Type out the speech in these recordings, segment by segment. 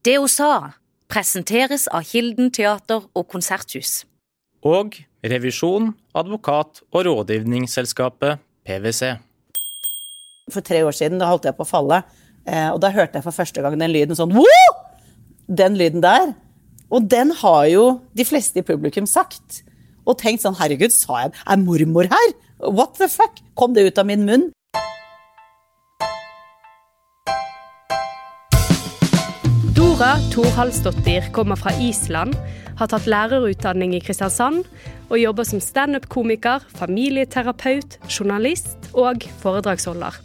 Det hun sa, presenteres av Kilden teater og konserthus. Og revisjon, advokat og rådgivningsselskapet PwC. For tre år siden da holdt jeg på å falle, eh, og da hørte jeg for første gang den lyden sånn Woo! Den lyden der. Og den har jo de fleste i publikum sagt. Og tenkt sånn Herregud, sa jeg Er mormor her? What the fuck? Kom det ut av min munn? Dora Thorhalsdottir kommer fra Island, har tatt lærerutdanning i Kristiansand og jobber som standup-komiker, familieterapeut, journalist og foredragsholder.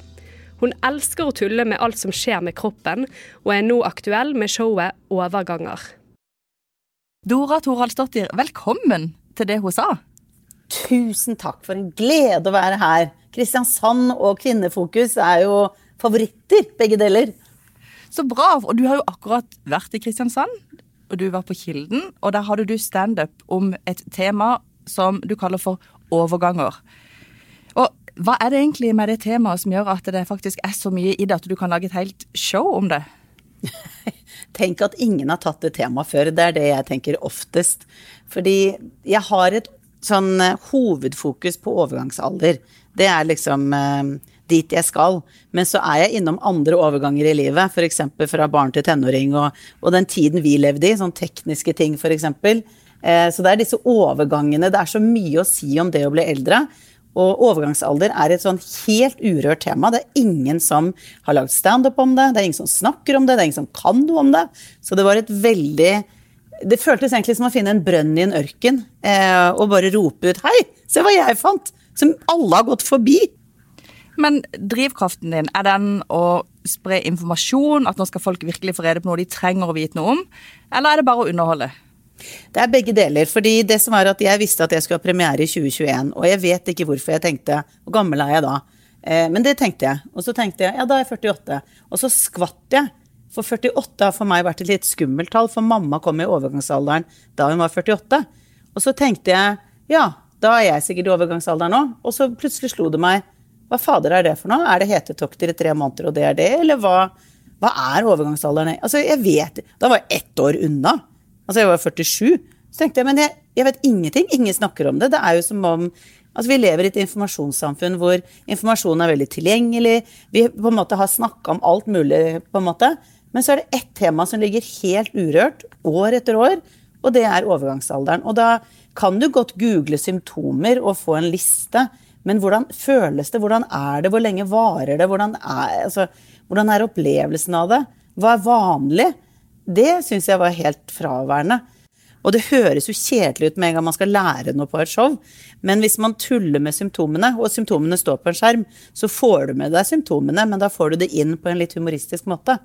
Hun elsker å tulle med alt som skjer med kroppen, og er nå aktuell med showet Overganger. Dora Thorhalsdottir, velkommen til det hun sa. Tusen takk, for en glede å være her. Kristiansand og Kvinnefokus er jo favoritter, begge deler. Så bra. Og du har jo akkurat vært i Kristiansand, og du var på Kilden. Og der hadde du standup om et tema som du kaller for overganger. Og hva er det egentlig med det temaet som gjør at det faktisk er så mye i det at du kan lage et helt show om det? Tenk at ingen har tatt det temaet før. Det er det jeg tenker oftest. Fordi jeg har et sånn eh, hovedfokus på overgangsalder. Det er liksom eh, dit jeg skal. Men så er jeg innom andre overganger i livet, f.eks. fra barn til tenåring, og, og, den tiden vi levde i, sånn tekniske ting f.eks. Eh, så det er disse overgangene. Det er så mye å si om det å bli eldre. Og overgangsalder er et sånn helt urørt tema. Det er ingen som har lagd standup om det, det er ingen som snakker om det, det er ingen som kan noe om det. Så det var et veldig Det føltes egentlig som å finne en brønn i en ørken eh, og bare rope ut 'hei, se hva jeg fant', som alle har gått forbi. Men drivkraften din, er den å spre informasjon, at nå skal folk virkelig få rede på noe de trenger å vite noe om, eller er det bare å underholde? Det er begge deler. fordi det som var at Jeg visste at jeg skulle ha premiere i 2021, og jeg vet ikke hvorfor jeg tenkte Hvor gammel er jeg da? Eh, men det tenkte jeg. Og så tenkte jeg ja, da er jeg 48. Og så skvatt jeg. For 48 har for meg vært et litt skummelt tall, for mamma kom i overgangsalderen da hun var 48. Og så tenkte jeg ja, da er jeg sikkert i overgangsalderen nå. Og så plutselig slo det meg hva fader er det for noe? Er det hetetokter i tre måneder, og det er det? Eller hva, hva er overgangsalderen? Altså, jeg vet Da var jeg ett år unna. Altså, jeg var 47. Så tenkte jeg, men jeg, jeg vet ingenting. Ingen snakker om det. Det er jo som om Altså, vi lever i et informasjonssamfunn hvor informasjonen er veldig tilgjengelig. Vi på en måte har snakka om alt mulig, på en måte. Men så er det ett tema som ligger helt urørt år etter år, og det er overgangsalderen. Og da kan du godt google symptomer og få en liste, men hvordan føles det? Hvordan er det? Hvor lenge varer det? Hvordan er, altså, hvordan er opplevelsen av det? Hva er vanlig? Det syns jeg var helt fraværende. Og det høres jo kjedelig ut med en gang man skal lære noe på et show, men hvis man tuller med symptomene, og symptomene står på en skjerm, så får du med deg symptomene, men da får du det inn på en litt humoristisk måte.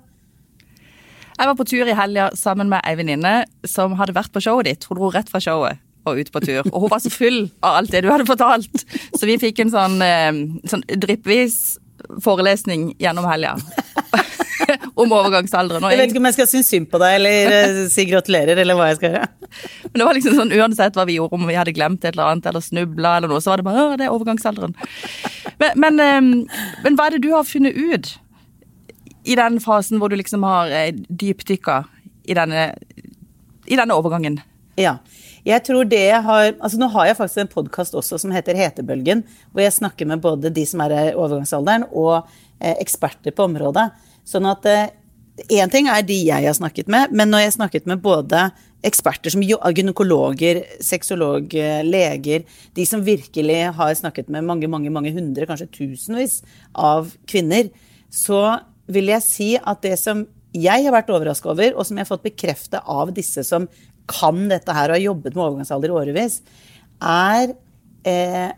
Jeg var på tur i helga sammen med ei venninne som hadde vært på showet ditt. Hun dro rett fra showet og ut på tur. Og hun var så full av alt det du hadde fortalt, så vi fikk en sånn, eh, sånn dryppvis forelesning gjennom helga. om overgangsalderen. jeg vet ikke om jeg skal synes synd på deg eller eh, si gratulerer, eller hva jeg skal gjøre. Men det var liksom sånn uansett hva vi gjorde, om vi hadde glemt et eller annet eller snubla eller noe, så var det bare det er overgangsalderen. Men, men, ehm, men, hva er det du har funnet ut i den fasen hvor du liksom har eh, dypdykka i denne, i denne overgangen? Ja. Jeg tror det jeg har, altså Nå har jeg faktisk en podkast også som heter Hetebølgen, hvor jeg snakker med både de som er i overgangsalderen og eh, eksperter på området. Sånn at Én eh, ting er de jeg har snakket med, men når jeg har snakket med både eksperter som gynekologer, sexolog, leger, de som virkelig har snakket med mange, mange, mange hundre, kanskje tusenvis av kvinner, så vil jeg si at det som jeg har vært overraska over, og som jeg har fått bekreftet av disse som kan dette her og har jobbet med overgangsalder i årevis, er eh,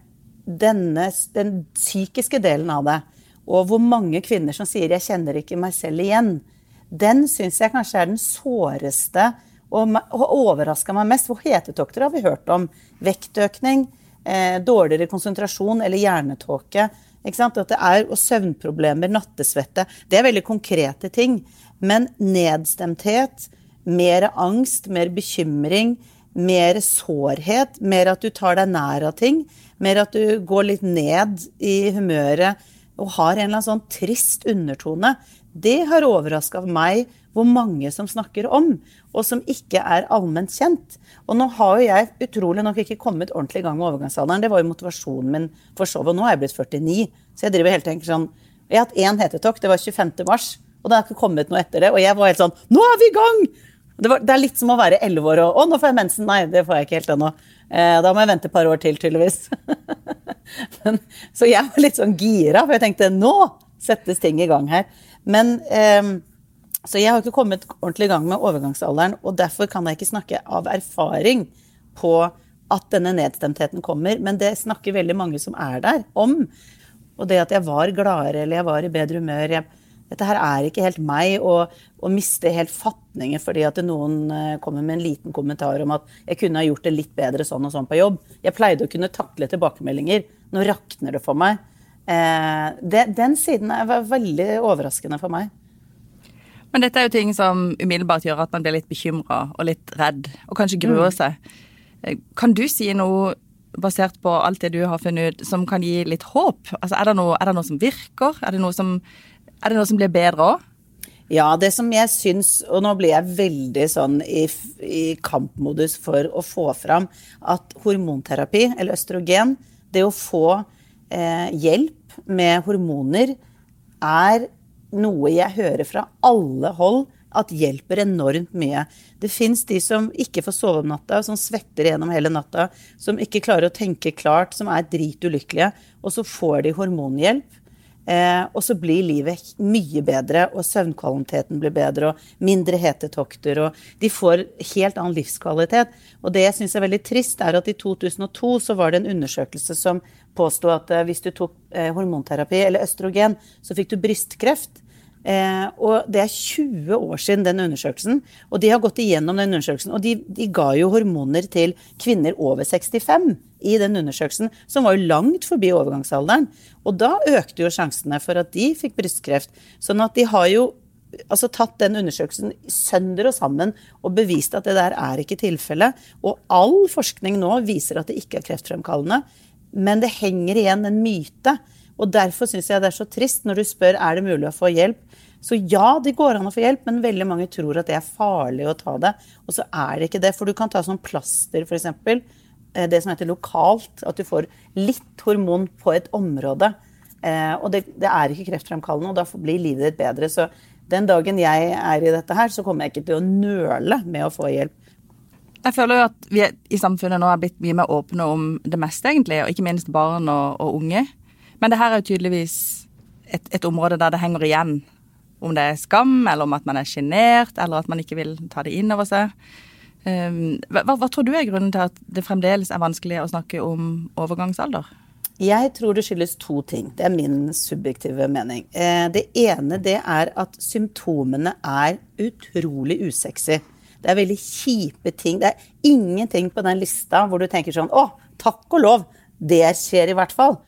denne, den psykiske delen av det. Og hvor mange kvinner som sier 'jeg kjenner ikke meg selv igjen'. Den syns jeg kanskje er den såreste og, og overraska meg mest. For hetetokter har vi hørt om. Vektøkning, eh, dårligere konsentrasjon eller hjernetåke. At det er, og søvnproblemer, nattesvette. Det er veldig konkrete ting. Men nedstemthet, mer angst, mer bekymring, mer sårhet, mer at du tar deg nær av ting, mer at du går litt ned i humøret og har en eller annen sånn trist undertone, det har overraska meg hvor mange som snakker om, og som ikke er allment kjent. Og nå har jo jeg utrolig nok ikke kommet ordentlig i gang med overgangsalderen. Det var jo motivasjonen min for showet. Nå er jeg blitt 49, så jeg driver helt tenker sånn Jeg har hatt én hetetokk, det var 25. mars, og det har ikke kommet noe etter det. Og jeg var helt sånn Nå er vi i gang! Det, var, det er litt som å være 11 år og Å, nå får jeg mensen. Nei, det får jeg ikke helt ennå. Eh, da må jeg vente et par år til, tydeligvis. Men, så jeg var litt sånn gira, for jeg tenkte nå settes ting i gang her. Men eh, Så jeg har ikke kommet ordentlig i gang med overgangsalderen, og derfor kan jeg ikke snakke av erfaring på at denne nedstemtheten kommer, men det snakker veldig mange som er der, om. Og det at jeg var gladere eller jeg var i bedre humør. Jeg, dette her er ikke helt meg, og, og miste helt fatningen fordi at noen eh, kommer med en liten kommentar om at jeg kunne ha gjort det litt bedre sånn og sånn på jobb. Jeg pleide å kunne takle tilbakemeldinger. Nå rakner det for meg. Eh, det, den siden var veldig overraskende for meg. Men dette er jo ting som umiddelbart gjør at man blir litt bekymra og litt redd, og kanskje gruer mm. seg. Eh, kan du si noe basert på alt det du har funnet ut, som kan gi litt håp? Altså, er, det noe, er det noe som virker? Er det noe som, det noe som blir bedre òg? Ja, det som jeg syns, og nå blir jeg veldig sånn i, i, kampmodus for å få fram at hormonterapi, eller østrogen, det å få eh, hjelp med hormoner, er noe jeg hører fra alle hold at hjelper enormt mye. Det fins de som ikke får sove om natta, som svetter gjennom hele natta, som ikke klarer å tenke klart, som er dritulykkelige, og så får de hormonhjelp. Eh, og så blir livet mye bedre, og søvnkvaliteten blir bedre, og mindre hetetokter, og de får helt annen livskvalitet. Og det jeg syns er veldig trist, er at i 2002 så var det en undersøkelse som påsto at eh, hvis du tok eh, hormonterapi eller østrogen, så fikk du brystkreft. Eh, og det er 20 år siden den undersøkelsen. Og de har gått igjennom den undersøkelsen. Og de, de, ga jo hormoner til kvinner over 65 i den undersøkelsen, som var jo langt forbi overgangsalderen. Og da økte jo sjansene for at de fikk brystkreft. Sånn at de har jo altså tatt den undersøkelsen sønder og sammen og bevist at det der er ikke tilfellet. Og all forskning nå viser at det ikke er kreftfremkallende. Men det henger igjen en myte. Og derfor syns jeg det er så trist når du spør er det mulig å få hjelp. Så ja, det går an å få hjelp, men veldig mange tror at det er farlig å ta det. Og så er det ikke det, for du kan ta sånn plaster, f.eks. Eh, det som heter lokalt. At du får litt hormon på et område. Eh, og det, det er ikke kreftfremkallende, og da blir livet ditt bedre. Så den dagen jeg er i dette her, så kommer jeg ikke til å nøle med å få hjelp. Jeg føler jo at vi i samfunnet nå er blitt mye mer åpne om det meste, egentlig. Og ikke minst barn og, og unge. Men det her er jo tydeligvis et, et område der det henger igjen om det er skam, eller om at man er sjenert, eller at man ikke vil ta det inn over seg. Ehm, hva, hva, tror du er grunnen til at det fremdeles er vanskelig å snakke om overgangsalder? Jeg tror det skyldes to ting. Det er min subjektive mening. Eh, det ene det er at symptomene er utrolig usexy. Det er veldig kjipe ting. Det er ingenting på den lista hvor du tenker sånn Å, takk og lov! Det skjer i hvert fall.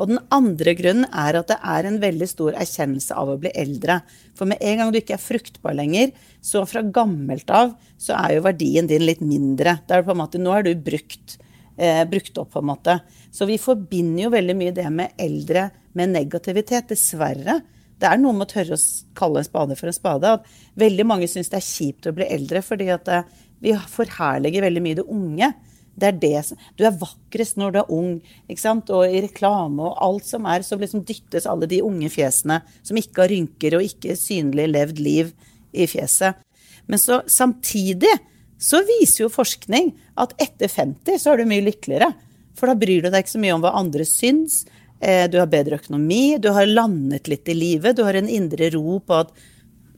Og den andre grunnen er at det er en veldig stor erkjennelse av å bli eldre. For med en gang du ikke er fruktbar lenger, så fra gammelt av så er jo verdien din litt mindre. Er måte, nå er du brukt, eh, brukt opp, på en måte. Så vi forbinder jo veldig mye det med eldre med negativitet, dessverre. Det er noe med å tørre å kalle en spade for en spade. At veldig mange syns det er kjipt å bli eldre fordi at eh, vi forherliger veldig mye det unge. Det er det som Du er vakrest når du er ung, ikke sant? Og i reklame og alt som er, så liksom dyttes alle de unge fjesene som ikke har rynker og ikke synlig levd liv i fjeset. Men så samtidig så viser jo forskning at etter 50 så er du mye lykkeligere. For da bryr du deg ikke så mye om hva andre syns. Eh, du har bedre økonomi, du har landet litt i livet, du har en indre ro på at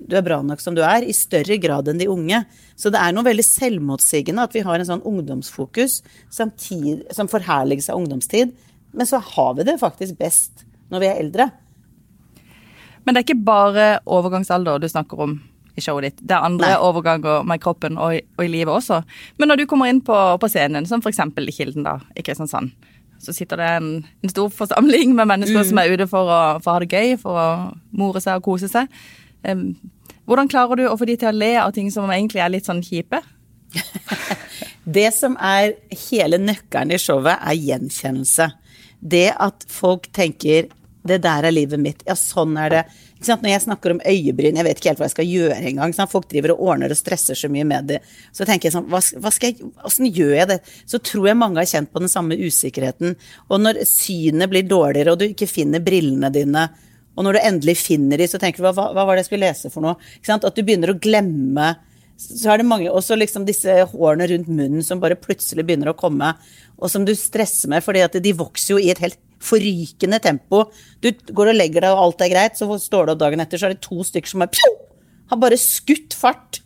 du er bra nok som du er, i større grad enn de unge. Så det er noe veldig selvmotsigende at vi har en sånn ungdomsfokus samtidig, som forherligelse av ungdomstid. Men så har vi det faktisk best når vi er eldre. Men det er ikke bare overgangsalder du snakker om i showet ditt. Det er andre Nei. overganger med kroppen og, og, i livet også. Men når du kommer inn på, på scenen, som f.eks. i Kilden da, i Kristiansand, så sitter det en, en stor forsamling med mennesker mm. som er ute for å, for å ha det gøy, for å more seg og kose seg. Hvordan klarer du å få de til å le av ting som egentlig er litt sånn kjipe? det som er hele nøkkelen i showet, er gjenkjennelse. Det at folk tenker 'det der er livet mitt', ja, sånn er det. Når jeg snakker om øyebryn, jeg vet ikke helt hva jeg skal gjøre engang. Folk driver og ordner og stresser så mye med det. Så tenker jeg sånn, hva, hva jeg, Åssen gjør jeg det? Så tror jeg mange har kjent på den samme usikkerheten. Og når synet blir dårligere, og du ikke finner brillene dine, og når du endelig finner de, så tenker du hva, hva var det jeg skulle lese for noe? At du begynner å glemme så er det mange, også liksom disse hårene rundt munnen som bare plutselig begynner å komme, og som du stresser med, fordi at de vokser jo i et helt forrykende tempo. Du går og legger deg, og alt er greit, så står du opp dagen etter, så er det to stykker som er, har bare skutt fart.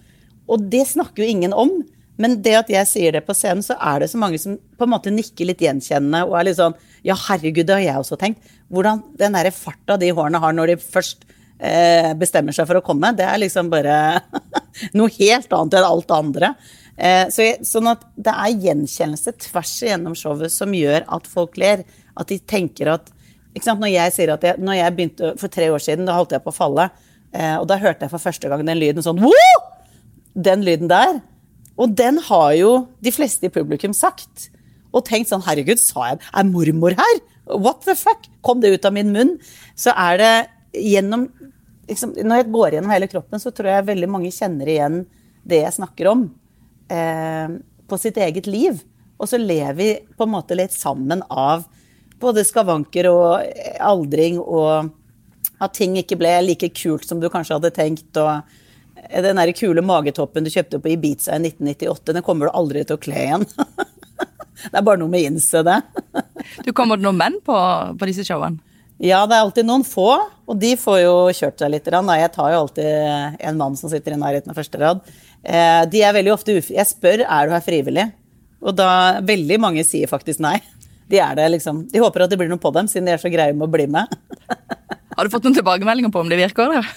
Og det snakker jo ingen om. Men det at jeg sier det på scenen, så er det så mange som på en måte nikker litt gjenkjennende og er litt sånn Ja, herregud, det har jeg også tenkt. Hvordan den derre farta de hårene har når de først eh, bestemmer seg for å komme, det er liksom bare noe helt annet enn alt det andre. Eh, så sånn at det er gjenkjennelse tvers igjennom showet som gjør at folk ler. At de tenker at Når jeg sier at jeg, når jeg begynte for tre år siden, da holdt jeg på å falle. Eh, og da hørte jeg for første gang den lyden sånn Woo! Den lyden der. Og den har jo de fleste i publikum sagt. Og tenkt sånn Herregud, sa jeg Er mormor her? What the fuck? Kom det ut av min munn? Så er det gjennom liksom, Når jeg går gjennom hele kroppen, så tror jeg veldig mange kjenner igjen det jeg snakker om, eh, på sitt eget liv. Og så lever vi på en måte litt sammen av både skavanker og aldring, og at ting ikke ble like kult som du kanskje hadde tenkt. og den der kule magetoppen du kjøpte på Ibiza i 1998, den kommer du aldri til å kle igjen. det er bare noe med å innse det. du Kommer det noen menn på, på, disse showene? Ja, det er alltid noen få, og de får jo kjørt seg litt. Jeg tar jo alltid en mann som sitter i nærheten av første rad. Eh, de er veldig ofte ufri... Jeg spør er du her frivillig, og da veldig mange sier faktisk nei de er det, liksom. De håper at det blir noe på dem, siden de er så greie med å bli med. Har du fått noen tilbakemeldinger på om det virker? Eller?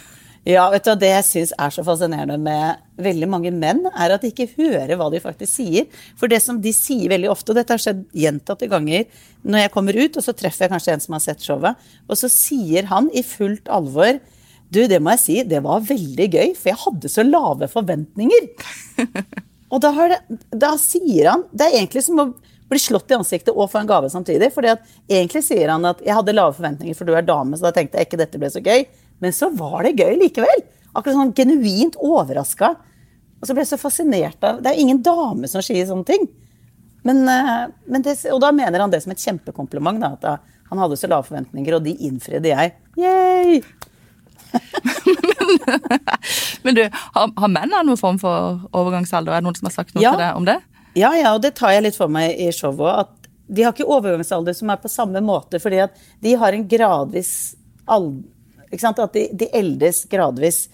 Ja, vet du, Det jeg syns er så fascinerende med veldig mange menn, er at de ikke hører hva de faktisk sier. For det som de sier veldig ofte, og dette har skjedd gjentatte ganger når jeg kommer ut, og så treffer jeg kanskje en som har sett showet, og så sier han i fullt alvor Du, det må jeg si, det var veldig gøy, for jeg hadde så lave forventninger. og da, det, da sier han Det er egentlig som å blir slått i ansiktet og få en gave samtidig. fordi at egentlig sier han at 'jeg hadde lave forventninger, for du er dame', så da tenkte jeg ikke dette ble så gøy. Men så var det gøy likevel. Akkurat sånn genuint overraska. Og så ble jeg så fascinert av Det er jo ingen dame som sier sånne ting. Men, eh, men det, og da mener han det som et kjempekompliment. Da, at han hadde så lave forventninger, og de innfridde jeg. Yay! men du, har, har menn noen form for overgangsalder? Er det noen som har sagt noe ja. til deg om det? Ja, ja, og det tar jeg litt for meg i showet. At de har ikke overgangsalder som er på samme måte, fordi at de har en gradvis sant? At de, de eldes gradvis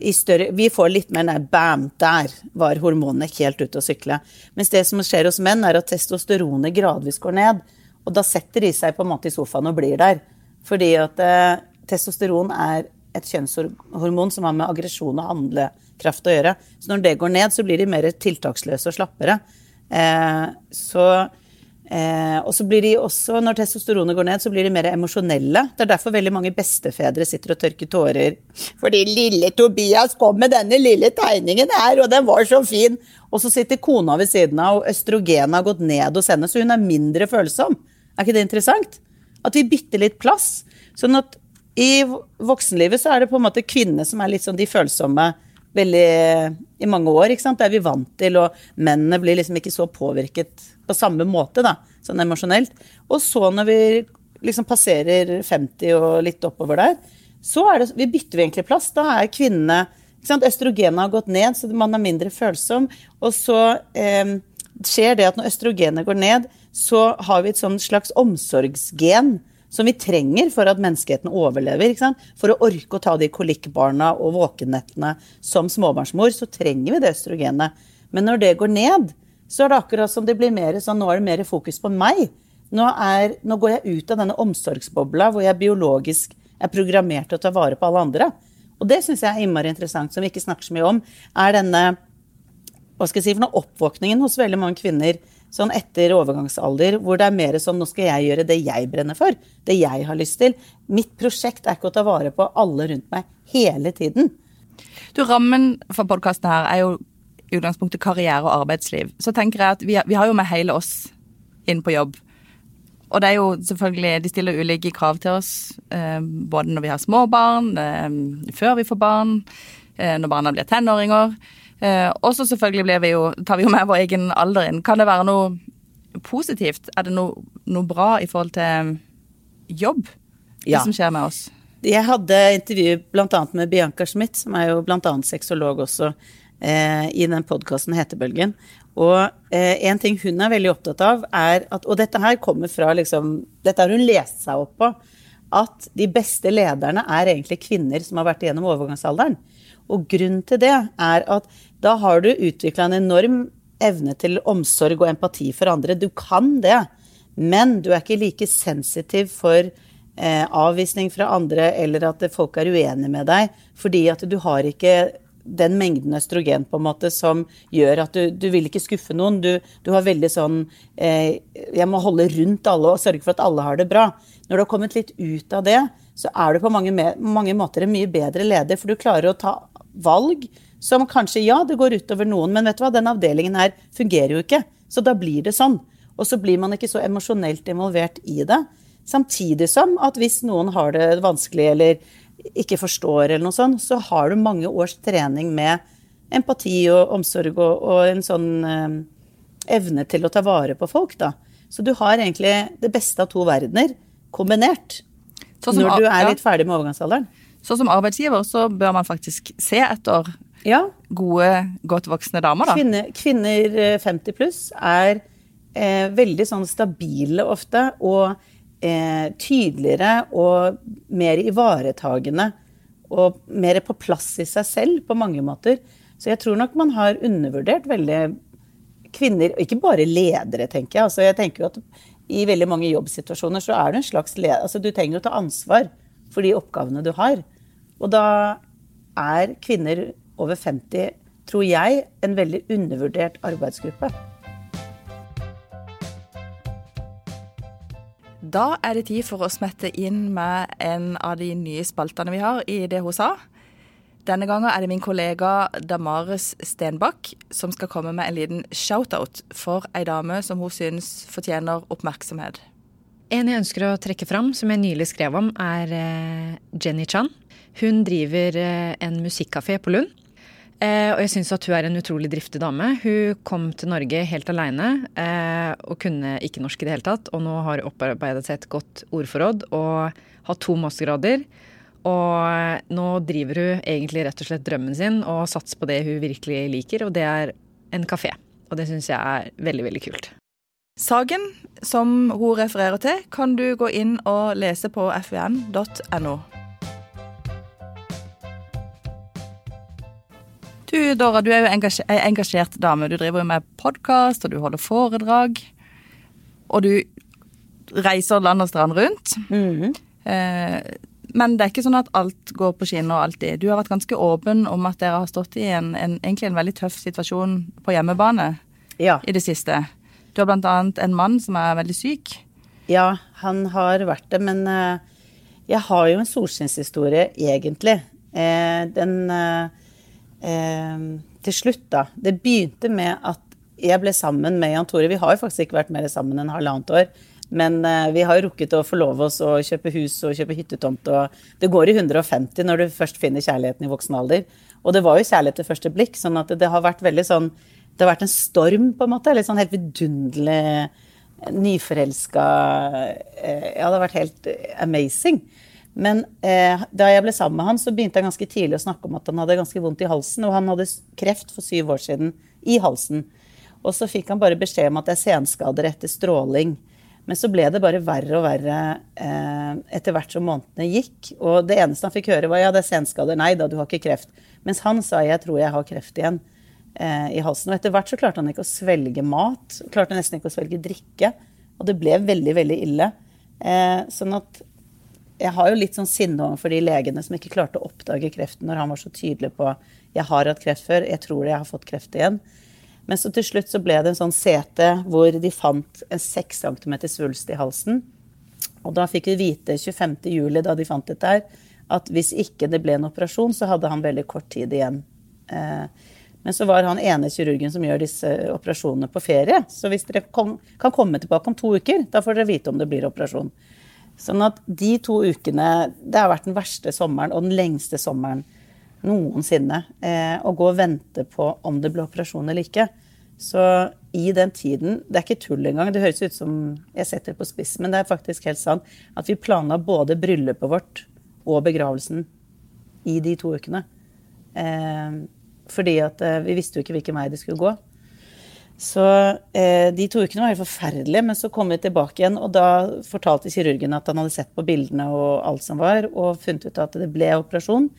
i større Vi får litt mer nei, bam, der var hormonene helt ute å sykle. Mens det som skjer hos menn, er at testosteronet gradvis går ned. Og da setter de seg på en måte i sofaen og blir der. Fordi at eh, testosteron er et kjønnshormon som har med aggresjon og handlekraft å gjøre. Så når det går ned, så blir de mer tiltaksløse og slappere. Eh, så eh, og så blir de også, Når testosteronet går ned, så blir de mer emosjonelle. Det er derfor veldig mange bestefedre sitter og tørker tårer. Fordi lille Tobias kom med denne lille tegningen her, og den var så fin! Og så sitter kona ved siden av, og østrogenet har gått ned hos henne, så hun er mindre følsom. Er ikke det interessant? At vi bytter litt plass. Sånn at i voksenlivet så er det på en måte kvinnene som er litt sånn de følsomme veldig i mange år. ikke sant? Det er vi vant til, og mennene blir liksom ikke så påvirket på samme måte, da, sånn emosjonelt. Og så når vi liksom passerer 50 og litt oppover der, så er det, vi bytter vi egentlig plass. Da er kvinnene ikke sant? Østrogenet har gått ned, så man er mindre følsom. Og så eh, skjer det at når østrogenet går ned, så har vi et sånn slags omsorgsgen som vi trenger for at menneskeheten overlever. For å orke å ta de kolikkbarna og våkennettene som småbarnsmor, så trenger vi det østrogenet. Men når det går ned, så er det akkurat som det blir mer sånn Nå er det mer fokus på meg. Nå, er, nå går jeg ut av denne omsorgsbobla hvor jeg biologisk er programmert til å ta vare på alle andre. Og det syns jeg er innmari interessant, som vi ikke snakker så mye om, er denne hva skal jeg si, for noe oppvåkningen hos veldig mange kvinner sånn etter overgangsalder, hvor det er mer sånn nå skal jeg gjøre det jeg brenner for, det jeg har lyst til. Mitt prosjekt er ikke å ta vare på alle rundt meg hele tiden. Du, Rammen for podkasten her er jo i utgangspunktet karriere og arbeidsliv. Så tenker jeg at vi, vi har jo med hele oss inn på jobb. og det er jo selvfølgelig De stiller ulike krav til oss, eh, både når vi har små barn, eh, før vi får barn, eh, når barna blir tenåringer. Eh, og så selvfølgelig vi jo, tar vi jo med vår egen alder inn. Kan det være noe positivt? Er det noe, noe bra i forhold til jobb, det Ja. som skjer med oss? Jeg hadde intervju bl.a. med Bianca Schmidt, som er jo bl.a. sexolog også, eh, i den podkasten Hetebølgen. Og eh, en ting hun er veldig opptatt av, er at Og dette her kommer fra liksom Dette har hun lest seg opp på. At de beste lederne er egentlig kvinner som har vært igjennom overgangsalderen. Og grunnen til det er at da har du utvikla en enorm evne til omsorg og empati for andre. Du kan det, men du er ikke like sensitiv for eh, avvisning fra andre, eller at folk er uenige med deg, fordi at du har ikke den mengden østrogen på en måte som gjør at du, du vil ikke skuffe noen. Du, du har veldig sånn eh, Jeg må holde rundt alle og sørge for at alle har det bra. Når du har kommet litt ut av det, så er du på mange, mange måter en mye bedre leder, for du klarer å ta valg som kanskje, ja, det går utover noen, men vet du hva, den avdelingen her fungerer jo ikke. Så da blir det sånn. Og så blir man ikke så emosjonelt involvert i det. Samtidig som at hvis noen har det vanskelig eller ikke forstår eller noe sånt, så har du mange års trening med empati og omsorg og, og en sånn eh, evne til å ta vare på folk, da. Så du har egentlig det beste av to verdener kombinert. Sånn som når du er litt ferdig med overgangsalderen. Så som arbeidsgiver så bør man faktisk se etter Ja, gode, godt voksne damer, da. Kvinner, kvinner eh, 50 pluss er eh, veldig sånn stabile ofte, og eh, tydeligere og mer ivaretagende. Og mer på plass i seg selv på mange måter. Så jeg tror nok man har undervurdert veldig kvinner, og ikke bare ledere, tenker jeg. Altså, jeg tenker jo at i veldig mange jobbsituasjoner så er du en slags leder. Altså, du trenger å ta ansvar for de oppgavene du har. Og da er kvinner over 50, tror jeg, en veldig undervurdert arbeidsgruppe. Da er det tid for å smette inn med en av de nye spaltene vi har i Det hun sa. Denne gangen er det min kollega Damares Stenbakk som skal komme med en liten shout-out for ei dame som hun syns fortjener oppmerksomhet. En jeg ønsker å trekke fram, som jeg nylig skrev om, er eh, Jenny Chan. Hun driver eh, en musikkafé på Lund. Eh, og jeg syns at hun er en utrolig driftig dame. Hun kom til Norge helt aleine og kunne ikke norsk i det hele tatt. Og nå har hun opparbeidet seg et godt ordforråd og har to mastergrader. Og nå driver hun egentlig rett og slett drømmen sin og satser på det hun virkelig liker, og det er en kafé. Og det syns jeg er veldig, veldig kult. Saken som hun refererer til, kan du gå inn og lese på fvn.no. Du Dora, du er jo engasj ei engasjert dame. Du driver jo med podkast, og du holder foredrag. Og du reiser land og strand rundt. eh, men det er ikke sånn at alt går på skinner alltid. Du har vært ganske åpen om at dere har stått i en, en, egentlig en veldig tøff situasjon på hjemmebane Ja. i det siste. Du har blant annet en mann som er veldig syk. Ja, han har vært det, men eh, jeg har jo en solskinnshistorie, egentlig. Eh, den eh, Til slutt, da. Det begynte med at jeg ble sammen med Jan Tore. Vi har jo faktisk ikke vært mer sammen enn halvannet år. Men vi har jo rukket å forlove oss og kjøpe hus og kjøpe hyttetomt. Og det går i 150 når du først finner kjærligheten i voksen alder. Og det var jo kjærlighet til første blikk, sånn at det har vært veldig sånn Det har vært en storm, på en måte. Litt sånn helt vidunderlig nyforelska eh, Ja, det har vært helt amazing. Men eh, da jeg ble sammen med han, så begynte jeg ganske tidlig å snakke om at han hadde ganske vondt i halsen. Og han hadde kreft for syv år siden i halsen. Og så fikk han bare beskjed om at det er senskader etter stråling. Men så ble det bare verre og verre eh, etter hvert som månedene gikk. Og det eneste han fikk høre, var ja, det er senskader. Nei da, du har ikke kreft. Mens han sa jeg tror jeg har kreft igjen eh, i halsen. Og etter hvert så klarte han ikke å svelge mat. Klarte nesten ikke å svelge drikke. Og det ble veldig, veldig ille. Eh, sånn at jeg har jo litt sånn sinne overfor de legene som ikke klarte å oppdage kreften når han var så tydelig på jeg har hatt kreft før, jeg tror jeg har fått kreft igjen. Men så til slutt så ble det en sånn sete hvor de fant en 6 cm svulst i halsen. Og da fikk vi vite 25. juli, da de fant dette her, at hvis ikke det ble en operasjon, så hadde han veldig kort tid igjen. Eh, Men så var han ene kirurgen som gjør disse operasjonene på ferie. Så hvis dere kom, kan komme tilbake om to uker, da får dere vite om det blir operasjon. Sånn at de to ukene Det har vært den verste sommeren og den lengste sommeren noensinne. Eh, å gå og vente på om det blir operasjon eller ikke. Så i den tiden Det er ikke tull engang. Det høres ut som jeg setter det på spiss, men det er faktisk helt sant at vi planla både bryllupet vårt og begravelsen i de to ukene. Eh, fordi at eh, vi visste jo ikke hvilken vei det skulle gå. Så eh, de to ukene var helt forferdelige, men så kom vi tilbake igjen, og da fortalte kirurgen at han hadde sett på bildene og alt som var, og funnet ut at det ble operasjon.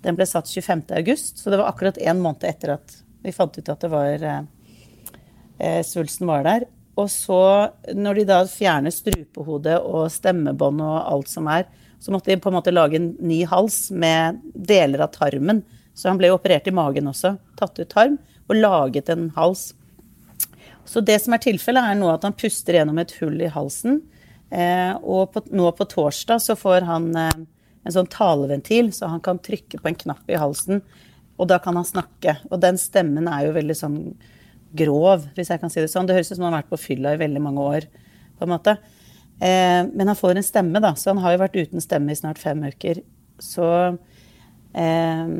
Den ble satt 25. august, så det var akkurat én måned etter at vi fant ut at det var eh, eh, svulsten var der. Og så, når de da fjerner strupehodet og stemmebånd og alt som er, så måtte de på en måte lage en ny hals med deler av tarmen. Så han ble operert i magen også. Tatt ut tarm og laget en hals. Så det som er tilfellet, er nå at han puster gjennom et hull i halsen. Eh, og på, nå på torsdag så får han eh, en sånn taleventil, så han kan trykke på en knapp i halsen. Og da kan han snakke. Og den stemmen er jo veldig sånn grov, hvis jeg kan si det sånn. Det høres ut som han har vært på fylla i veldig mange år, på en måte. Eh, men han får en stemme, da, så han har jo vært uten stemme i snart fem uker. Så eh,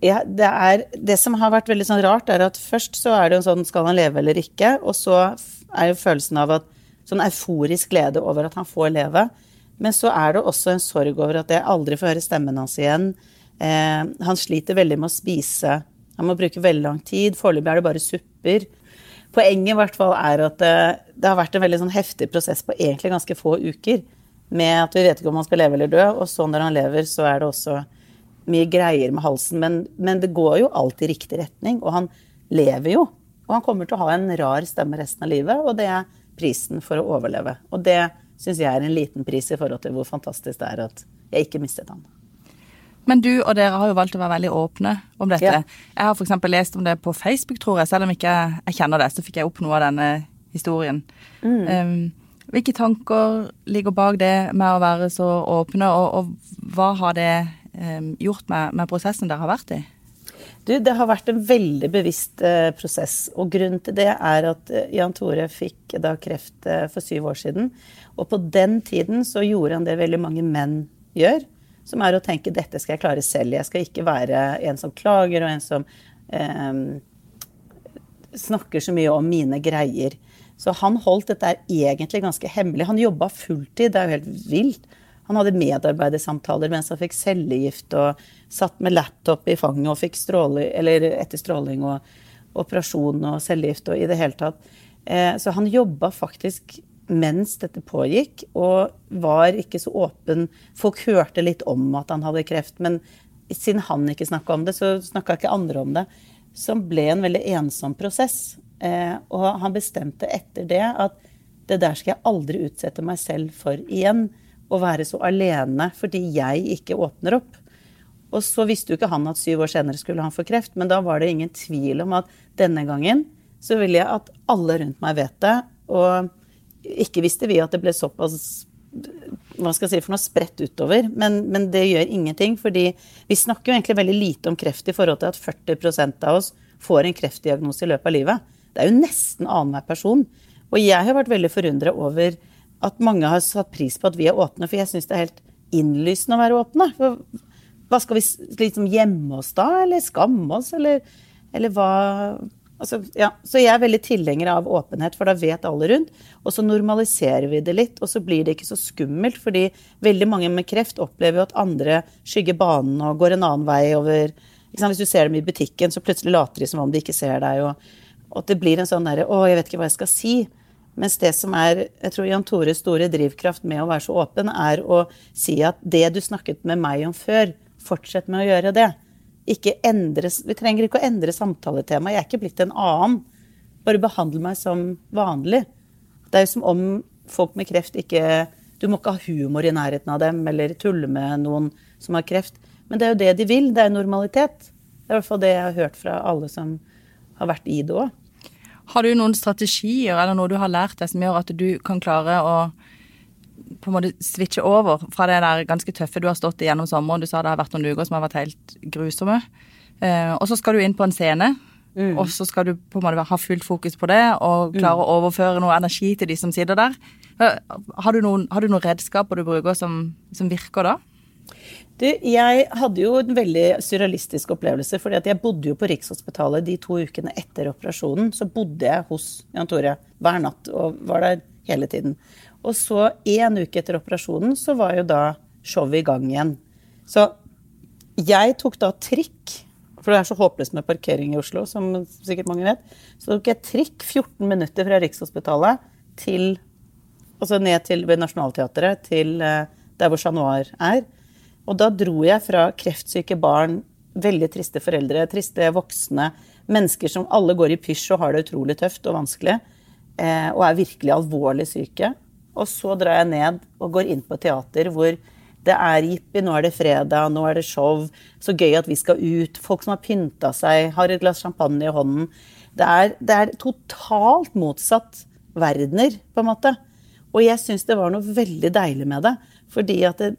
ja, det, er, det som har vært veldig sånn rart, er at først så er det jo sånn skal han leve eller ikke? Og så er jo følelsen av at sånn euforisk glede over at han får leve. Men så er det også en sorg over at jeg aldri får høre stemmen hans igjen. Eh, han sliter veldig med å spise. Han må bruke veldig lang tid. Foreløpig er det bare supper. Poenget i hvert fall er at det, det har vært en veldig sånn heftig prosess på egentlig ganske få uker. Med at vi vet ikke om han skal leve eller dø, og så når han lever, så er det også mye greier med halsen. Men, men det går jo alltid i riktig retning, og han lever jo. Og han kommer til å ha en rar stemme resten av livet, og det er prisen for å overleve. Og det syns jeg er en liten pris i forhold til hvor fantastisk det er at jeg ikke mistet han. Men du og dere har jo valgt å være veldig åpne om dette. Ja. Jeg har f.eks. lest om det på Facebook, tror jeg. Selv om ikke jeg kjenner det, så fikk jeg opp noe av denne historien. Mm. Um, hvilke tanker ligger bak det med å være så åpne, og, og hva har det gjort med, med, prosessen dere har vært i? Du, det har vært en veldig bevisst eh, prosess. Og grunnen til det er at uh, Jan Tore fikk da kreft eh, for syv år siden. Og på den tiden så gjorde han det veldig mange menn gjør som er å tenke dette skal jeg klare selv. Jeg skal ikke være en som klager, og en som eh, snakker så mye om mine greier. Så han holdt dette egentlig ganske hemmelig. Han jobba fulltid, det er jo helt vilt. Han hadde medarbeidersamtaler mens han fikk cellegift og satt med laptop i fanget og fikk stråling, eller etter stråling og operasjon og cellegift og i det hele tatt. Eh, så han jobba faktisk mens dette pågikk, og var ikke så åpen. Folk hørte litt om at han hadde kreft, men siden han ikke snakka om det, så snakka ikke andre om det. Som ble en veldig ensom prosess. Eh, og han bestemte etter det at det der skal jeg aldri utsette meg selv for igjen. Å være så alene fordi jeg ikke åpner opp. Og så visste jo ikke han at syv år senere skulle han få kreft, men da var det ingen tvil om at denne gangen så ville jeg at alle rundt meg vet det. Og ikke visste vi at det ble såpass hva skal jeg si for noe spredt utover, men, men, det gjør ingenting. fordi vi snakker jo egentlig veldig lite om kreft i forhold til at 40% av oss får en kreftdiagnose i løpet av livet. Det er jo nesten annenhver person. Og jeg har vært veldig forundra over at mange har satt pris på at vi er åpne, for jeg syns det er helt innlysende å være åpne. For hva skal vi liksom gjemme oss da, eller skamme oss, eller, eller hva Altså, ja. Så jeg er veldig tilhenger av åpenhet, for da vet alle rundt. Og så normaliserer vi det litt, og så blir det ikke så skummelt. Fordi veldig mange med kreft opplever jo at andre skygger banen og går en annen vei over Hvis du ser dem i butikken, så plutselig later de som om de ikke ser deg. Og, og det blir en sånn derre Å, jeg vet ikke hva jeg skal si. Mens det som er jeg tror Jan Tores store drivkraft med å være så åpen, er å si at det du snakket med meg om før, fortsett med å gjøre det ikke endre Vi trenger ikke å endre samtaletemaet. Jeg er ikke blitt en annen. Bare behandle meg som vanlig. Det er jo som om folk med kreft ikke Du må ikke ha humor i nærheten av dem eller tulle med noen som har kreft. Men det er jo det de vil. Det er normalitet. Det er i hvert fall det jeg har hørt fra alle som har vært i det òg. Har du noen strategier eller noe du har lært deg som gjør at du kan klare å på en måte switche over fra det der ganske tøffe du har stått i gjennom sommeren. Du sa det har vært noen uker som har vært helt grusomme. Eh, og så skal du inn på en scene og så skal du på en måte ha fullt fokus på det og klare å overføre noe energi til de som sitter der. Eh, Har du noen, har du noen redskaper du bruker som, som virker da? Du, jeg hadde jo en veldig surrealistisk opplevelse, fordi at jeg bodde jo på Rikshospitalet de to ukene etter operasjonen. Så bodde jeg hos Jan Tore hver natt og var der hele tiden. Og så en uke etter operasjonen så var jo da showet i gang igjen. Så jeg tok da trikk, for det er så håpløst med parkering i Oslo, som sikkert mange vet. Så tok jeg trikk 14 minutter fra Rikshospitalet til Altså ned til ved Nationaltheatret, til eh, der hvor Chat Noir er. Og da dro jeg fra kreftsyke barn, veldig triste foreldre, triste voksne, mennesker som alle går i pysj og har det utrolig tøft og vanskelig, eh, og er virkelig alvorlig syke. Og så drar jeg ned og går inn på teater hvor det er jippi, nå er det fredag, nå er det show, så gøy at vi skal ut. Folk som har pynta seg, har et glass champagne i hånden. Det er, det er totalt motsatt verdener, på en måte. Og jeg syns det var noe veldig deilig med det. Fordi at det,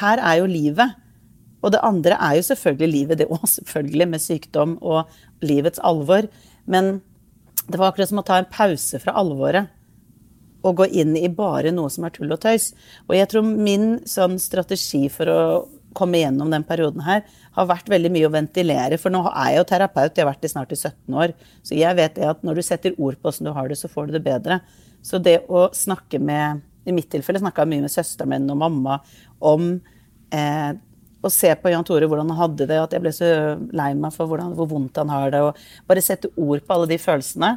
her er jo livet. Og det andre er jo selvfølgelig livet, det òg, selvfølgelig, med sykdom og livets alvor. Men det var akkurat som å ta en pause fra alvoret og gå inn i bare noe som er tull og tøys. Og jeg tror min sånn strategi for å komme gjennom den perioden her, har vært veldig mye å ventilere. For nå er jeg jo terapeut, jeg har vært det snart i 17 år. Så jeg vet at når du setter ord på åssen du har det, så får du det bedre. Så det å snakke med I mitt tilfelle snakka mye med søsteren min og mamma om eh, å se på Jan Tore hvordan han hadde det, at jeg ble så lei meg for hvordan, hvor vondt han har det. Og bare sette ord på alle de følelsene.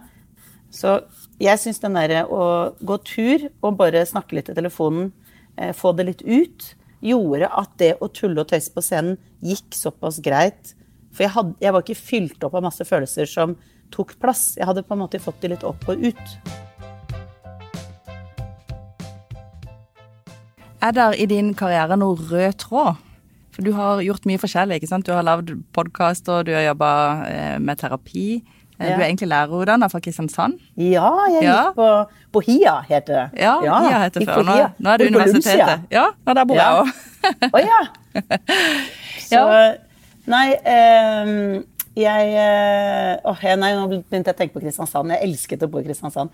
Så jeg syns den derre å gå tur og bare snakke litt i telefonen, eh, få det litt ut, gjorde at det å tulle og tøyse på scenen gikk såpass greit. For jeg, hadde, jeg var ikke fylt opp av masse følelser som tok plass. Jeg hadde på en måte fått de litt opp og ut. Er der i din karriere noe rød tråd? For du har gjort mye forskjellig, ikke sant? Du har lagd podkaster, du har jobba eh, med terapi. Eh, Ja. Du er egentlig lærerutdanna fra Kristiansand. Ja, jeg Ja. gikk på, på HIA, heter det. Ja, HIA heter det før. Nå, nå er det Bor universitetet. Ja, nå der bor Ja. jeg òg. Å ja. Så Nei, um, jeg eh, Åh, nei, nå begynte jeg å tenke på Kristiansand. Jeg elsket å bo i Kristiansand.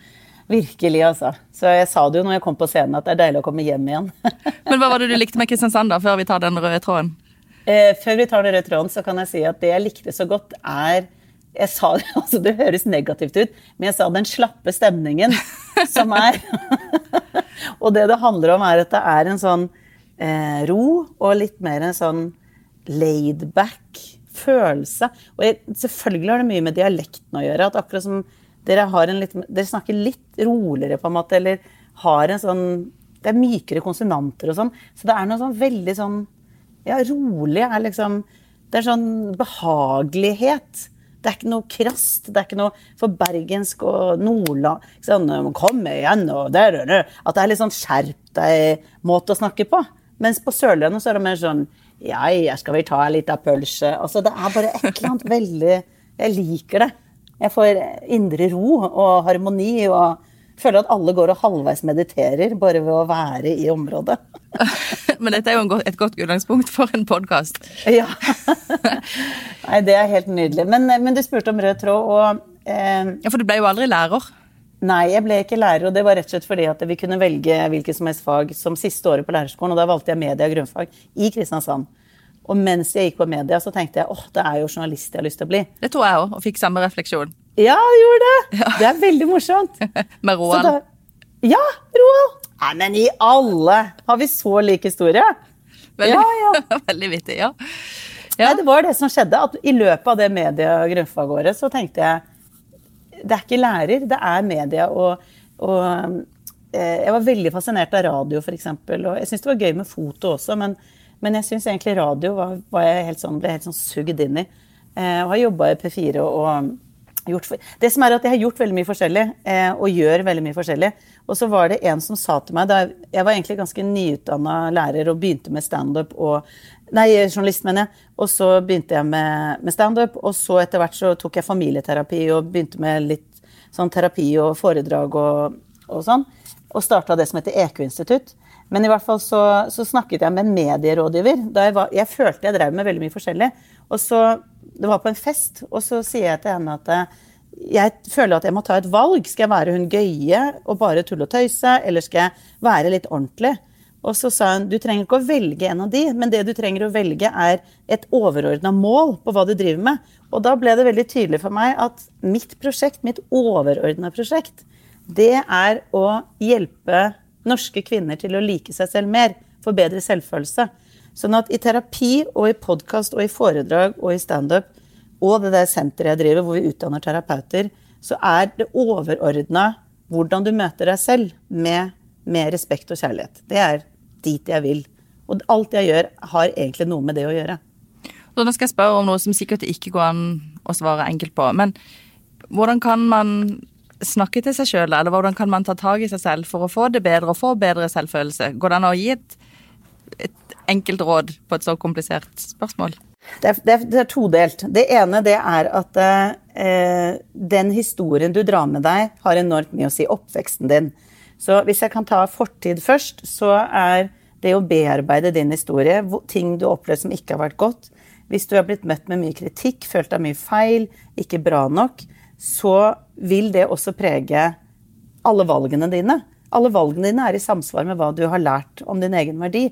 Virkelig, altså. Så jeg sa det jo når jeg kom på scenen, at det er deilig å komme hjem igjen. Men hva var det du likte med Kristiansand, da, før vi tar den røde tråden? Eh, før vi tar den røde tråden, så kan jeg si at det jeg likte så godt, er jeg sa det, altså Det høres negativt ut, men jeg sa den slappe stemningen som er Og det det handler om, er at det er en sånn eh, ro og litt mer en sånn laid-back følelse. Og jeg, selvfølgelig har det mye med dialekten å gjøre. at akkurat som dere, litt, dere snakker litt roligere, på en måte, eller har en sånn Det er mykere konsonanter og sånn. Så det er noe sånn veldig sånn Ja, rolig er liksom Det er sånn behagelighet. Det er ikke noe krast. Det er ikke noe for bergensk og nordland sånn, Kom igjen og der, der. At det er litt sånn skjerp deg-måte å snakke på. Mens på Sørlandet så er det mer sånn Ja, ja, skal vi ta litt av pølse? Altså, det er bare et eller annet veldig Jeg liker det. Jeg får indre ro og harmoni og føler at alle går og halvveis mediterer bare ved å være i området. Men dette er jo et godt utgangspunkt for en podkast. Ja. Nei, det er helt nydelig. Men, men du spurte om rød tråd, og eh, Ja, for du ble jo aldri lærer. Nei, jeg ble ikke lærer, og det var rett og slett fordi at vi kunne velge hvilket som helst fag som siste året på lærerskolen, og da valgte jeg media og grunnfag i Kristiansand. Og mens jeg gikk på media, så tenkte jeg åh, det er jo journalist jeg har lyst til å bli. Det tror jeg òg, og fikk samme refleksjon. Ja, du gjorde det! Det er veldig morsomt. Med Roald. da, ja, Roald! Nei, men i alle! Har vi så lik historie? Veldig, Ja, veldig vittig, ja. Nei, det var det som skjedde. at I løpet av det media- og grunnfagåret så tenkte jeg det er ikke lærer, det er media. Og, og eh, jeg var veldig fascinert av radio, f.eks. Og jeg syntes det var gøy med foto også, men, men jeg syns egentlig radio var, var jeg helt sånn, ble helt sånn sugd inn i. Eh, og har jobba i P4 og, og gjort for, Det som er at jeg har gjort veldig mye forskjellig, eh, og gjør veldig mye forskjellig. Og så var det en som sa til meg da jeg var egentlig ganske nyutdanna lærer og begynte med standup og Nei, journalist, mener jeg. Og så begynte jeg med, med standup. Og så etter hvert så tok jeg familieterapi og begynte med litt sånn terapi og foredrag og, og sånn. Og starta det som heter EQ-institutt. Men i hvert fall så, så snakket jeg med en medierådgiver. Jeg, var, jeg følte jeg drev med veldig mye forskjellig. Og så, Det var på en fest, og så sier jeg til henne at eh, jeg føler at jeg må ta et valg. Skal jeg være hun gøye og bare tulle og tøyse, eller skal jeg være litt ordentlig? Og så sa hun du trenger ikke å velge en av de, men det du trenger å velge, er et overordna mål på hva du driver med. Og da ble det veldig tydelig for meg at mitt prosjekt, mitt overordna prosjekt, det er å hjelpe norske kvinner til å like seg selv mer. Få bedre selvfølelse. Sånn at i terapi og i podkast og i foredrag og i standup og det der senteret jeg driver, hvor vi utdanner terapeuter, så er det overordna hvordan du møter deg selv med, med respekt og kjærlighet. Det er dit jeg vil. Og alt jeg gjør, har egentlig noe med det å gjøre. Så nå skal jeg spørre om noe som sikkert ikke går an å svare enkelt på. Men hvordan kan man snakke til seg sjøl, eller hvordan kan man ta tak i seg selv for å få det bedre og få bedre selvfølelse? Går det an å gi et, et enkelt råd på et så komplisert spørsmål? Det er, det, er, det todelt. Det ene det er at eh, den historien du drar med deg, har enormt mye å si. Oppveksten din. Så hvis jeg kan ta fortid først, så er det å bearbeide din historie, ting du har opplevd som ikke har vært godt Hvis du har blitt møtt med mye kritikk, følt deg mye feil, ikke bra nok, så vil det også prege alle valgene dine. Alle valgene dine er i samsvar med hva du har lært om din egen verdi.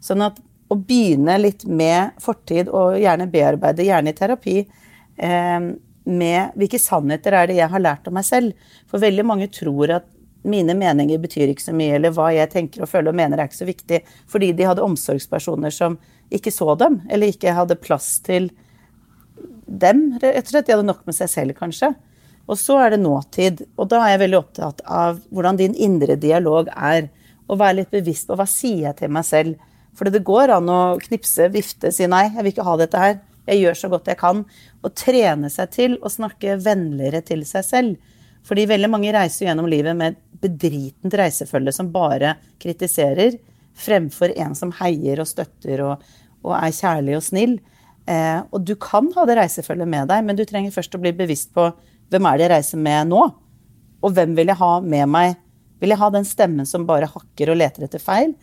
Sånn at å begynne litt med fortid, og gjerne bearbeide, gjerne i terapi, eh, med hvilke sannheter er det jeg har lært om meg selv. For veldig mange tror at mine meninger betyr ikke så mye, eller hva jeg tenker og føler og mener er ikke så viktig, fordi de hadde omsorgspersoner som ikke så dem, eller ikke hadde plass til dem, rett og slett. De hadde nok med seg selv, kanskje. Og så er det nåtid, og da er jeg veldig opptatt av hvordan din indre dialog er. Og være litt bevisst på hva sier jeg til meg selv for det går an å knipse, vifte, si nei, jeg vil ikke ha dette her. Jeg gjør så godt jeg kan. Og trene seg til å snakke vennligere til seg selv. Fordi veldig mange reiser gjennom livet med bedritent reisefølge som bare kritiserer, fremfor en som heier og støtter og, og er kjærlig og snill. Eh, og du kan ha det reisefølget med deg, men du trenger først å bli bevisst på hvem er det jeg reiser med nå? Og hvem vil jeg ha med meg? Vil jeg ha den stemmen som bare hakker og leter etter feil?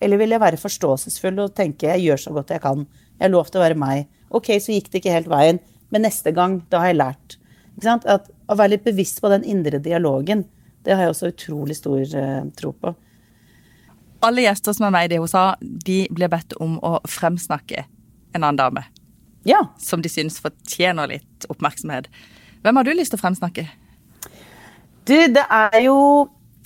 Eller vil jeg være forståelsesfull og tenke jeg gjør så godt jeg kan, jeg har lov til å være meg. Ok, så gikk det ikke helt veien, men neste gang, da har jeg lært. At, å være litt bevisst på den indre dialogen, det har jeg også utrolig stor uh, tro på. Alle gjester som er med i det hun sa, de blir bedt om å fremsnakke en annen dame. Ja. Som de syns fortjener litt oppmerksomhet. Hvem har du lyst til å fremsnakke? Du, det er jo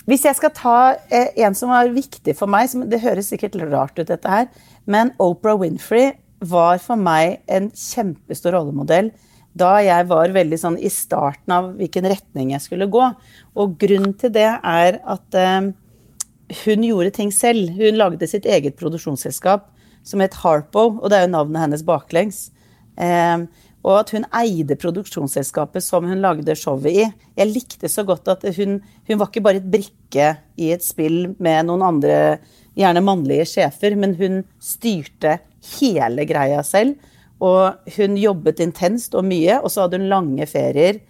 hvis jeg skal ta eh, en som var viktig for meg, det høres sikkert rart ut, dette her, men Oprah Winfrey var for meg en kjempestor rollemodell da jeg var veldig sånn i starten av hvilken retning jeg skulle gå. Og grunnen til det er at eh, hun gjorde ting selv. Hun lagde sitt eget produksjonsselskap som het Harpo, og det er jo navnet hennes baklengs. Eh, og at hun eide produksjonsselskapet som hun lagde showet i. Jeg likte så godt at hun, hun var ikke bare et brikke i et spill med noen andre, gjerne mannlige sjefer, men hun styrte hele greia selv. Og hun jobbet intenst og mye, og så hadde hun lange ferier.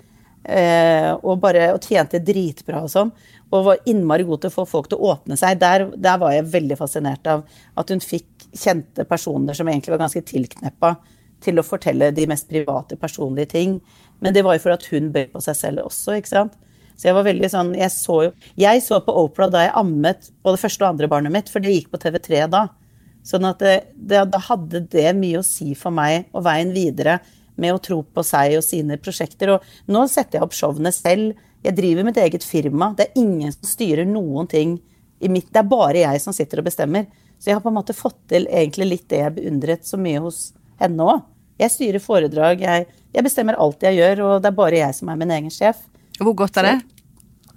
Eh, og, bare, og tjente dritbra og sånn. Og var innmari god til å få folk til å åpne seg. Der, der var jeg veldig fascinert av at hun fikk kjente personer som egentlig var ganske tilkneppa til å fortelle de mest private, personlige ting. Men det var jo for at hun bøy på seg selv også, ikke sant. Så jeg var veldig sånn Jeg så jo Jeg så på Opera da jeg ammet både første og andre barnet mitt, for det gikk på TV3 da. Sånn at det, det, da hadde det mye å si for meg og veien videre med å tro på seg og sine prosjekter. Og nå setter jeg opp showene selv. Jeg driver mitt eget firma. Det er ingen som styrer noen ting i mitt Det er bare jeg som sitter og bestemmer. Så jeg har på en måte fått til egentlig litt det jeg beundret så mye hos henne òg. Jeg styrer foredrag, jeg, jeg, bestemmer alt jeg gjør, og det er bare jeg som er min egen sjef. Hvor godt er det?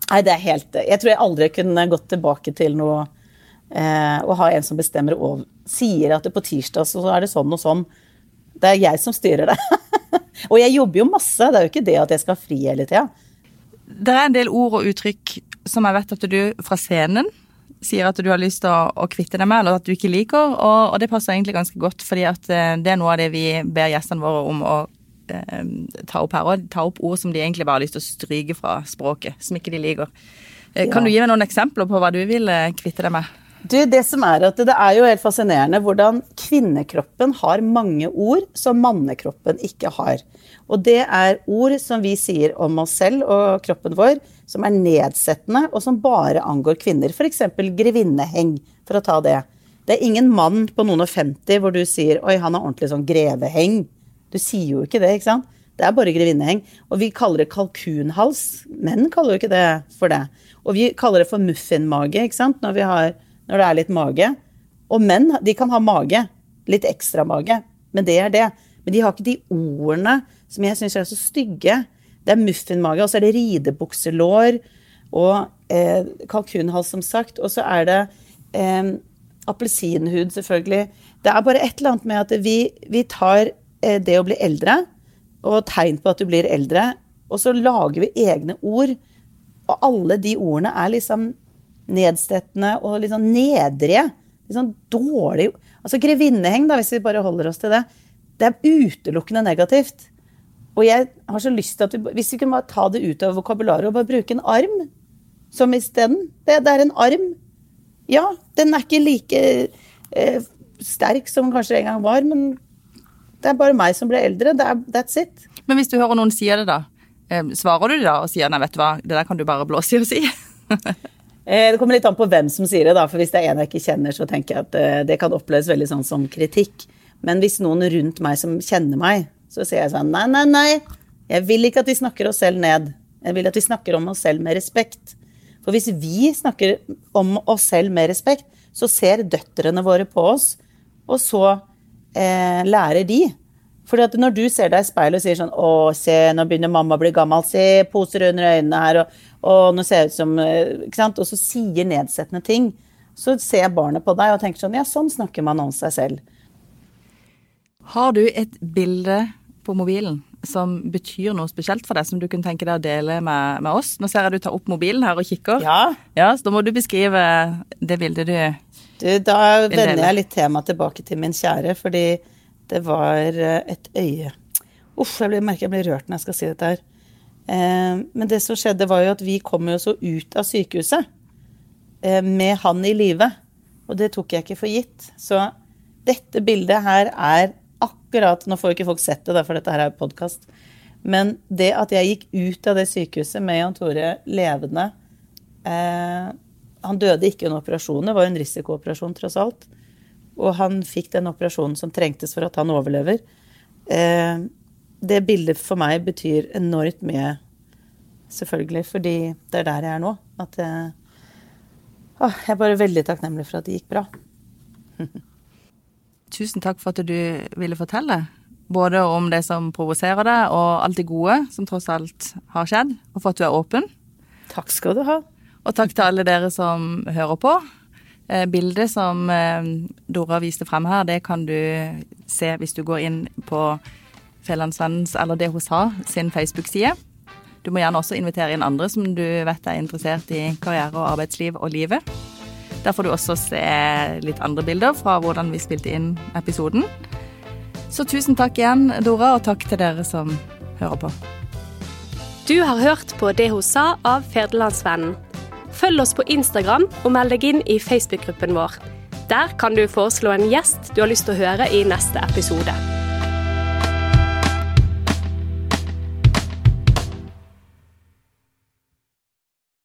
nei, det er helt Jeg tror jeg aldri kunne gått tilbake til noe eh, Å ha en som bestemmer og sier at det på tirsdag så er det sånn og sånn. Det er jeg som styrer det. og jeg jobber jo masse, det er jo ikke det at jeg skal ha fri hele tida. Det er en del ord og uttrykk som jeg vet at du fra scenen sier at du har lyst til å, å, kvitte deg med, eller at du ikke liker. Og, og, det passer egentlig ganske godt, fordi at eh, det er noe av det vi ber gjestene våre om å eh, ta opp her. Og ta opp ord som de egentlig bare har lyst til å stryke fra språket, som ikke de liker. Eh, kan ja. du gi meg noen eksempler på hva du vil kvitte deg med? Du, det som er at det er jo helt fascinerende hvordan kvinnekroppen har mange ord som mannekroppen ikke har. Og det er ord som vi sier om oss selv og kroppen vår, som er nedsettende, og som bare angår kvinner. F.eks. grevinneheng, for å ta det. Det er ingen mann på noen og 50 hvor du sier 'oi, han har ordentlig sånn greveheng'. Du sier jo ikke det, ikke sant? Det er bare grevinneheng. Og vi kaller det kalkunhals. Menn kaller jo ikke det for det. Og vi kaller det for muffinmage, ikke sant, når, har, når det er litt mage. Og menn, de kan ha mage. Litt ekstra mage. Men det er det. Men de har ikke de ordene som jeg syns er så stygge. Det er muffinmage, og så er det ridebukselår og eh, kalkunhals, som sagt. Og så er det eh, appelsinhud, selvfølgelig. Det er bare et eller annet med at vi, vi tar eh, det å bli eldre og tegn på at du blir eldre, og så lager vi egne ord. Og alle de ordene er liksom nedstettende og litt sånn nedrige. Litt sånn dårlig Altså grevinneheng, da, hvis vi bare holder oss til det. Det er utelukkende negativt. Og jeg har så lyst til at vi, Hvis vi kunne bare ta det ut av vokabularet og bare bruke en arm som isteden. Det, det er en arm. Ja, den er ikke like eh, sterk som den kanskje en gang var, men det er bare meg som ble eldre. Det er, that's it. Men hvis du hører noen si det, da? Eh, svarer du det da og sier nei, vet du hva, det der kan du bare blåse i og si? Eh, det kommer litt an på hvem som sier det, da. For hvis det er en jeg ikke kjenner, så tenker jeg at eh, det kan oppleves veldig sånn som kritikk. Men hvis noen rundt meg som kjenner meg, så sier jeg sånn Nei, nei, nei. Jeg vil ikke at vi snakker oss selv ned. Jeg vil at vi snakker om oss selv med respekt. For hvis vi snakker om oss selv med respekt, så ser døtrene våre på oss, og så eh, lærer de. Fordi at når du ser deg i speilet og sier sånn Å, se, nå begynner mamma å bli gammel. Se, poser under øynene her, og, og nå ser jeg ut som eh, Ikke sant? Og så sier nedsettende ting. Så ser barnet på deg og tenker sånn Ja, sånn snakker man om seg selv. Har du et bilde på mobilen som betyr noe spesielt for deg, som du kunne tenke deg å dele med, med oss? Nå ser jeg du tar opp mobilen her og kikker. Ja. ja så da må du beskrive det bildet du Du, da vender jeg litt temaet tilbake til min kjære, fordi det var eh, et øye Uff, jeg blir, merker jeg blir rørt når jeg skal si dette her. Eh, men det som skjedde, var jo at vi kom jo så ut av sykehuset eh, med han i live. Og det tok jeg ikke for gitt. Så dette bildet her er akkurat Nå får jo ikke folk sett det, for dette her er podkast. Men det at jeg gikk ut av det sykehuset med Jan Tore levende eh, Han døde ikke under operasjonen, det var en risikooperasjon tross alt. Og han fikk den operasjonen som trengtes for at han overlever. Eh, det bildet for meg betyr enormt mye, selvfølgelig, fordi det er der jeg er nå. At jeg, å, jeg er bare veldig takknemlig for at det gikk bra. tusen takk for at du ville fortelle. Både om det som provoserer deg, og alt det gode som tross alt har skjedd. Og for at du er åpen. Takk skal du ha. Og takk til alle dere som hører på. Eh, bildet som eh, Dora viste frem her, det kan du se hvis du går inn på Fjellandsvennens, eller det hun sa, sin Facebook-side. Du må gjerne også invitere inn andre som du vet er interessert i karriere og arbeidsliv og livet. Der får du også se litt andre bilder fra hvordan vi spilte inn episoden. Så tusen takk igjen, Dora, og takk til dere som hører på. Du har hørt på Det hun sa av Ferdelandsvennen. Følg oss på Instagram og meld deg inn i Facebook-gruppen vår. Der kan du foreslå en gjest du har lyst til å høre i neste episode.